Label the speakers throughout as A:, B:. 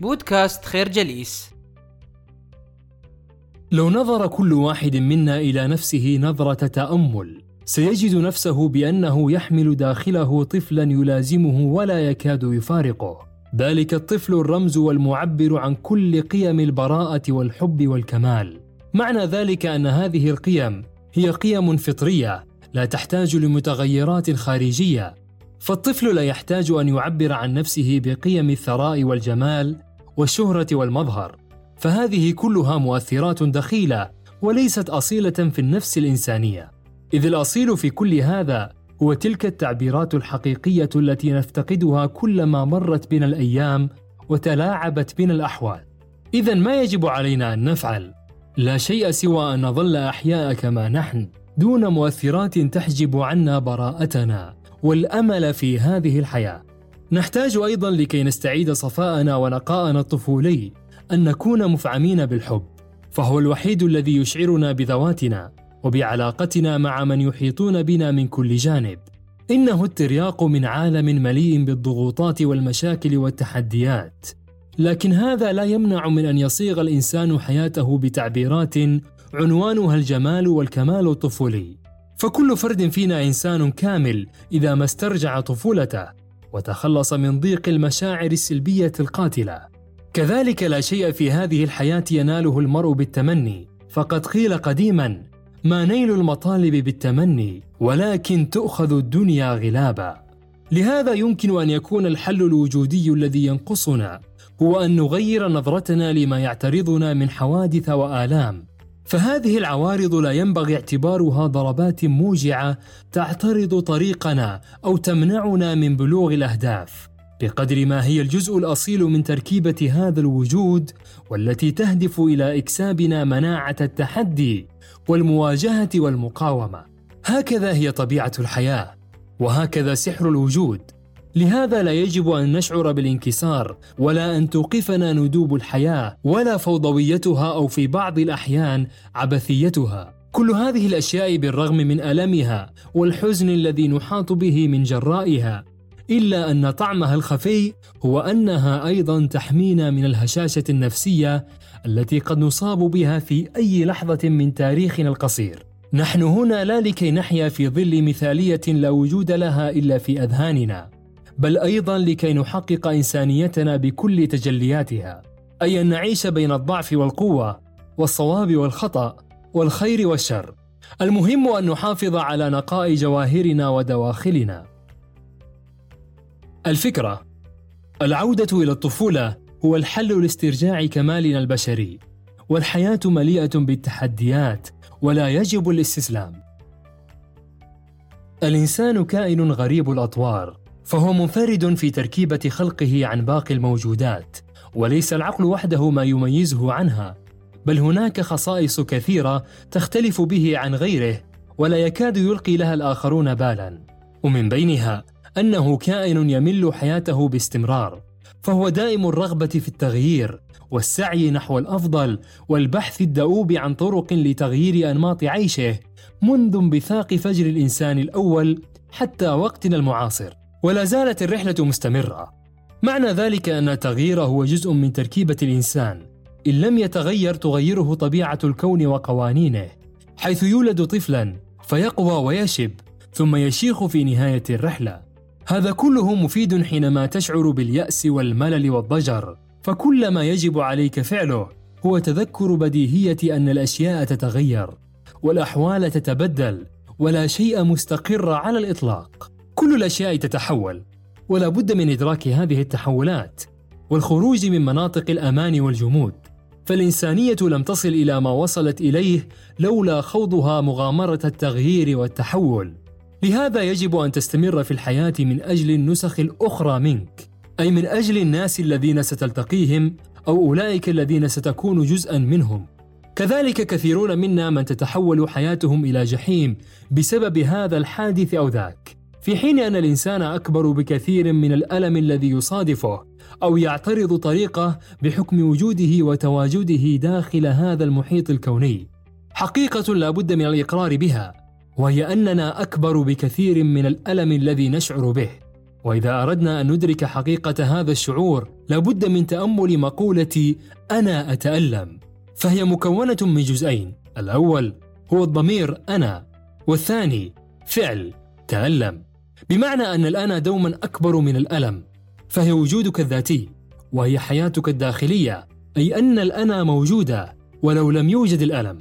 A: بودكاست خير جليس.
B: لو نظر كل واحد منا إلى نفسه نظرة تأمل سيجد نفسه بأنه يحمل داخله طفلا يلازمه ولا يكاد يفارقه. ذلك الطفل الرمز والمعبر عن كل قيم البراءة والحب والكمال. معنى ذلك أن هذه القيم هي قيم فطرية لا تحتاج لمتغيرات خارجية. فالطفل لا يحتاج أن يعبر عن نفسه بقيم الثراء والجمال والشهرة والمظهر. فهذه كلها مؤثرات دخيلة وليست أصيلة في النفس الإنسانية. إذ الأصيل في كل هذا هو تلك التعبيرات الحقيقية التي نفتقدها كلما مرت بنا الأيام وتلاعبت بنا الأحوال. إذا ما يجب علينا أن نفعل؟ لا شيء سوى أن نظل أحياء كما نحن دون مؤثرات تحجب عنا براءتنا والأمل في هذه الحياة. نحتاج أيضا لكي نستعيد صفاءنا ونقاءنا الطفولي أن نكون مفعمين بالحب. فهو الوحيد الذي يشعرنا بذواتنا وبعلاقتنا مع من يحيطون بنا من كل جانب. إنه الترياق من عالم مليء بالضغوطات والمشاكل والتحديات. لكن هذا لا يمنع من أن يصيغ الإنسان حياته بتعبيرات عنوانها الجمال والكمال الطفولي. فكل فرد فينا إنسان كامل إذا ما استرجع طفولته. وتخلص من ضيق المشاعر السلبية القاتلة. كذلك لا شيء في هذه الحياة يناله المرء بالتمني. فقد قيل قديما ما نيل المطالب بالتمني ولكن تؤخذ الدنيا غلابا. لهذا يمكن أن يكون الحل الوجودي الذي ينقصنا هو أن نغير نظرتنا لما يعترضنا من حوادث وآلام. فهذه العوارض لا ينبغي اعتبارها ضربات موجعة تعترض طريقنا أو تمنعنا من بلوغ الأهداف. بقدر ما هي الجزء الأصيل من تركيبة هذا الوجود والتي تهدف إلى إكسابنا مناعة التحدي والمواجهة والمقاومة. هكذا هي طبيعة الحياة وهكذا سحر الوجود. لهذا لا يجب أن نشعر بالانكسار ولا أن توقفنا ندوب الحياة ولا فوضويتها أو في بعض الأحيان عبثيتها. كل هذه الأشياء بالرغم من ألمها والحزن الذي نحاط به من جرائها. إلا أن طعمها الخفي هو أنها أيضا تحمينا من الهشاشة النفسية التي قد نصاب بها في أي لحظة من تاريخنا القصير. نحن هنا لا لكي نحيا في ظل مثالية لا وجود لها إلا في أذهاننا. بل أيضا لكي نحقق إنسانيتنا بكل تجلياتها أي أن نعيش بين الضعف والقوة والصواب والخطأ والخير والشر. المهم أن نحافظ على نقاء جواهرنا ودواخلنا. الفكرة العودة إلى الطفولة هو الحل لاسترجاع كمالنا البشري والحياة مليئة بالتحديات ولا يجب الاستسلام. الإنسان كائن غريب الأطوار فهو منفرد في تركيبة خلقه عن باقي الموجودات وليس العقل وحده ما يميزه عنها بل هناك خصائص كثيرة تختلف به عن غيره ولا يكاد يلقي لها الآخرون بالا. ومن بينها أنه كائن يمل حياته باستمرار فهو دائم الرغبة في التغيير والسعي نحو الأفضل والبحث الدؤوب عن طرق لتغيير أنماط عيشه منذ انبثاق فجر الإنسان الأول حتى وقتنا المعاصر. ولا زالت الرحلة مستمرة. معنى ذلك أن التغيير هو جزء من تركيبة الإنسان. إن لم يتغير تغيره طبيعة الكون وقوانينه. حيث يولد طفلا فيقوى ويشب ثم يشيخ في نهاية الرحلة. هذا كله مفيد حينما تشعر باليأس والملل والضجر. فكل ما يجب عليك فعله هو تذكر بديهية أن الأشياء تتغير والأحوال تتبدل ولا شيء مستقر على الإطلاق. كل الأشياء تتحول ولا بد من إدراك هذه التحولات والخروج من مناطق الأمان والجمود. فالإنسانية لم تصل إلى ما وصلت إليه لولا خوضها مغامرة التغيير والتحول. لهذا يجب أن تستمر في الحياة من أجل النسخ الأخرى منك أي من أجل الناس الذين ستلتقيهم أو أولئك الذين ستكون جزءا منهم. كذلك كثيرون منا من تتحول حياتهم إلى جحيم بسبب هذا الحادث أو ذاك. في حين أن الإنسان أكبر بكثير من الألم الذي يصادفه أو يعترض طريقه بحكم وجوده وتواجده داخل هذا المحيط الكوني. حقيقة لا بد من الإقرار بها وهي أننا أكبر بكثير من الألم الذي نشعر به. وإذا أردنا أن ندرك حقيقة هذا الشعور لابد من تأمل مقولة أنا أتألم. فهي مكونة من جزئين الأول هو الضمير أنا والثاني فعل تألم. بمعنى أن الانا دوما أكبر من الألم فهي وجودك الذاتي وهي حياتك الداخلية أي أن الأنا موجودة ولو لم يوجد الألم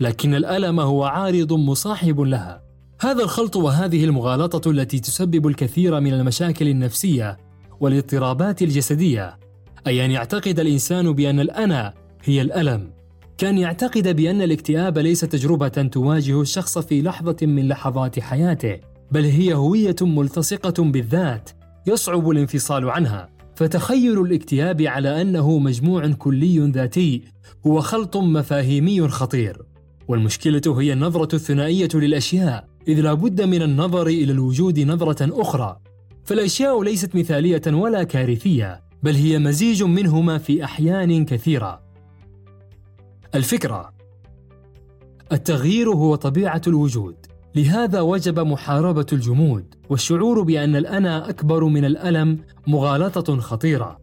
B: لكن الألم هو عارض مصاحب لها. هذا الخلط وهذه المغالطة التي تسبب الكثير من المشاكل النفسية والاضطرابات الجسدية. أي أن يعتقد الإنسان بأن الأنا هي الألم. كان يعتقد بأن الاكتئاب ليس تجربة تواجه الشخص في لحظة من لحظات حياته. بل هي هوية ملتصقة بالذات يصعب الانفصال عنها. فتخيل الاكتئاب على أنه مجموع كلي ذاتي هو خلط مفاهيمي خطير. والمشكلة هي النظرة الثنائية للأشياء إذ لا بد من النظر إلى الوجود نظرة أخرى. فالأشياء ليست مثالية ولا كارثية بل هي مزيج منهما في أحيان كثيرة. الفكرة التغيير هو طبيعة الوجود. لهذا وجب محاربة الجمود والشعور بأن الأنا أكبر من الألم مغالطة خطيرة.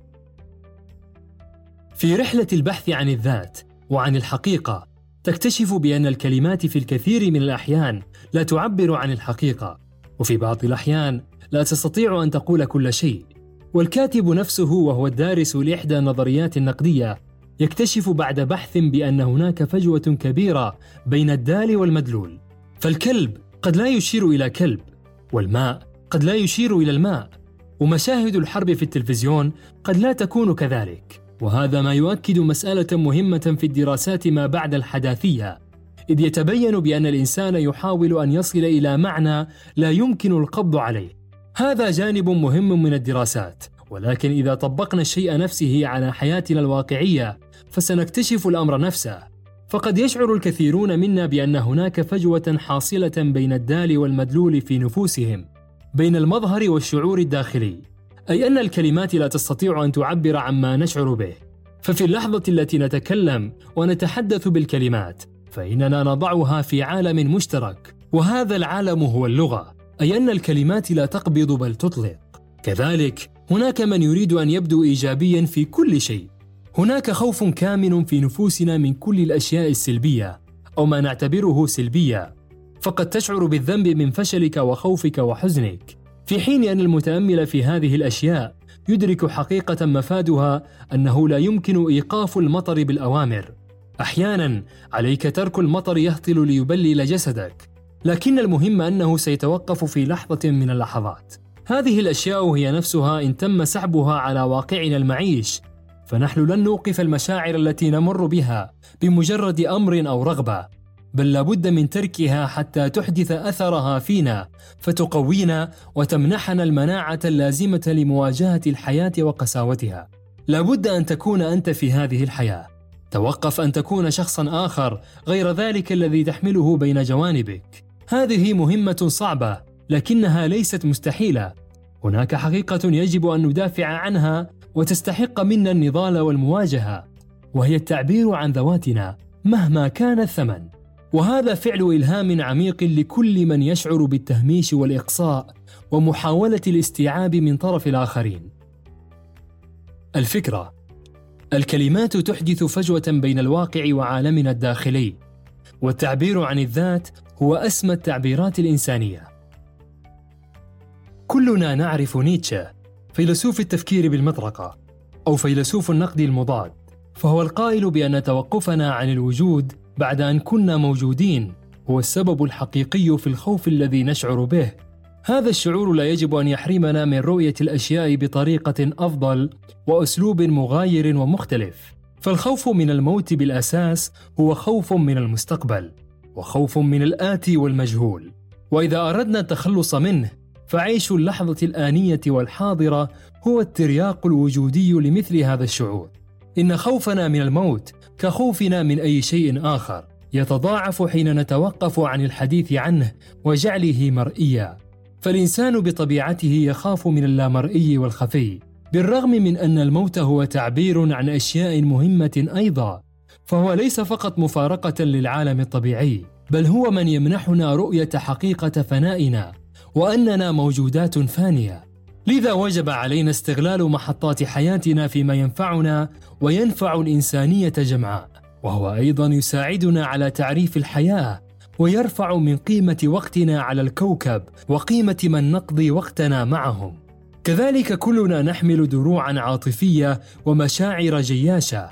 B: في رحلة البحث عن الذات وعن الحقيقة تكتشف بأن الكلمات في الكثير من الأحيان لا تعبر عن الحقيقة وفي بعض الأحيان لا تستطيع أن تقول كل شيء. والكاتب نفسه وهو الدارس لإحدى النظريات النقديه يكتشف بعد بحث بأن هناك فجوة كبيرة بين الدال والمدلول. فالكلب قد لا يشير إلى كلب والماء قد لا يشير إلى الماء ومشاهد الحرب في التلفزيون قد لا تكون كذلك. وهذا ما يؤكد مسألة مهمة في الدراسات ما بعد الحداثية إذ يتبين بأن الإنسان يحاول أن يصل إلى معنى لا يمكن القبض عليه. هذا جانب مهم من الدراسات ولكن إذا طبقنا الشيء نفسه على حياتنا الواقعية فسنكتشف الأمر نفسه. فقد يشعر الكثيرون منا بأن هناك فجوة حاصلة بين الدال والمدلول في نفوسهم بين المظهر والشعور الداخلي أي أن الكلمات لا تستطيع أن تعبر عما نشعر به. ففي اللحظة التي نتكلم ونتحدث بالكلمات فإننا نضعها في عالم مشترك وهذا العالم هو اللغة أي أن الكلمات لا تقبض بل تطلق. كذلك هناك من يريد أن يبدو ايجابيا في كل شيء. هناك خوف كامن في نفوسنا من كل الأشياء السلبية أو ما نعتبره سلبية. فقد تشعر بالذنب من فشلك وخوفك وحزنك. في حين أن المتأمل في هذه الأشياء يدرك حقيقة مفادها أنه لا يمكن إيقاف المطر بالأوامر. أحيانا عليك ترك المطر يهطل ليبلل جسدك. لكن المهم أنه سيتوقف في لحظة من اللحظات. هذه الأشياء هي نفسها إن تم سحبها على واقعنا المعيش فنحن لن نوقف المشاعر التي نمر بها بمجرد أمر أو رغبة بل لابد من تركها حتى تحدث أثرها فينا فتقوينا وتمنحنا المناعة اللازمة لمواجهة الحياة وقساوتها. لابد أن تكون أنت في هذه الحياة. توقف أن تكون شخصا آخر غير ذلك الذي تحمله بين جوانبك. هذه مهمة صعبة لكنها ليست مستحيلة. هناك حقيقة يجب أن ندافع عنها وتستحق منا النضال والمواجهة وهي التعبير عن ذواتنا مهما كان الثمن. وهذا فعل إلهام عميق لكل من يشعر بالتهميش والإقصاء ومحاولة الاستيعاب من طرف الآخرين. الفكرة الكلمات تحدث فجوة بين الواقع وعالمنا الداخلي والتعبير عن الذات هو أسمى التعبيرات الإنسانية. كلنا نعرف نيتشه فيلسوف التفكير بالمطرقة أو فيلسوف النقد المضاد فهو القائل بأن توقفنا عن الوجود بعد أن كنا موجودين هو السبب الحقيقي في الخوف الذي نشعر به. هذا الشعور لا يجب أن يحرمنا من رؤية الأشياء بطريقة أفضل وأسلوب مغاير ومختلف. فالخوف من الموت بالأساس هو خوف من المستقبل وخوف من الآتي والمجهول. وإذا أردنا التخلص منه فعيش اللحظة الآنية والحاضرة هو الترياق الوجودي لمثل هذا الشعور. إن خوفنا من الموت كخوفنا من أي شيء آخر يتضاعف حين نتوقف عن الحديث عنه وجعله مرئيا. فالإنسان بطبيعته يخاف من اللامرئي والخفي بالرغم من أن الموت هو تعبير عن أشياء مهمة أيضا. فهو ليس فقط مفارقة للعالم الطبيعي بل هو من يمنحنا رؤية حقيقة فنائنا. وأننا موجودات فانية. لذا وجب علينا استغلال محطات حياتنا فيما ينفعنا وينفع الإنسانية جمعاء. وهو أيضا يساعدنا على تعريف الحياة ويرفع من قيمة وقتنا على الكوكب وقيمة من نقضي وقتنا معهم. كذلك كلنا نحمل دروعا عاطفية ومشاعر جياشة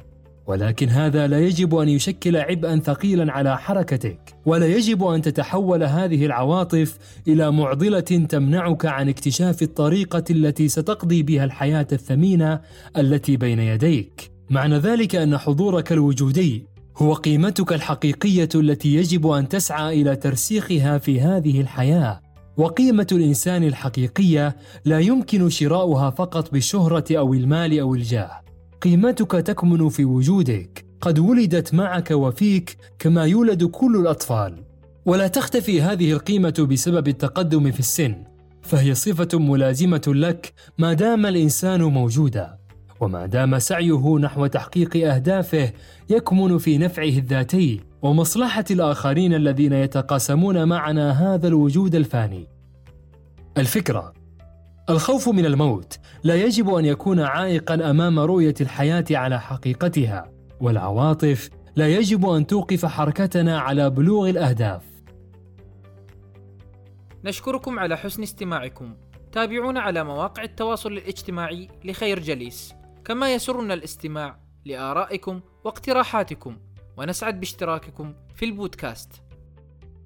B: ولكن هذا لا يجب أن يشكل عبئا ثقيلا على حركتك ولا يجب أن تتحول هذه العواطف إلى معضلة تمنعك عن اكتشاف الطريقة التي ستقضي بها الحياة الثمينة التي بين يديك. معنى ذلك أن حضورك الوجودي هو قيمتك الحقيقية التي يجب أن تسعى إلى ترسيخها في هذه الحياة. وقيمة الإنسان الحقيقية لا يمكن شراؤها فقط بالشهرة أو المال أو الجاه. قيمتك تكمن في وجودك. قد ولدت معك وفيك كما يولد كل الأطفال. ولا تختفي هذه القيمة بسبب التقدم في السن. فهي صفة ملازمة لك ما دام الإنسان موجودا. وما دام سعيه نحو تحقيق أهدافه يكمن في نفعه الذاتي ومصلحة الآخرين الذين يتقاسمون معنا هذا الوجود الفاني. الفكرة الخوف من الموت لا يجب أن يكون عائقا أمام رؤية الحياة على حقيقتها والعواطف لا يجب أن توقف حركتنا على بلوغ الأهداف.
A: نشكركم على حسن استماعكم. تابعونا على مواقع التواصل الاجتماعي لخير جليس. كما يسرنا الاستماع لآرائكم واقتراحاتكم ونسعد باشتراككم في البودكاست.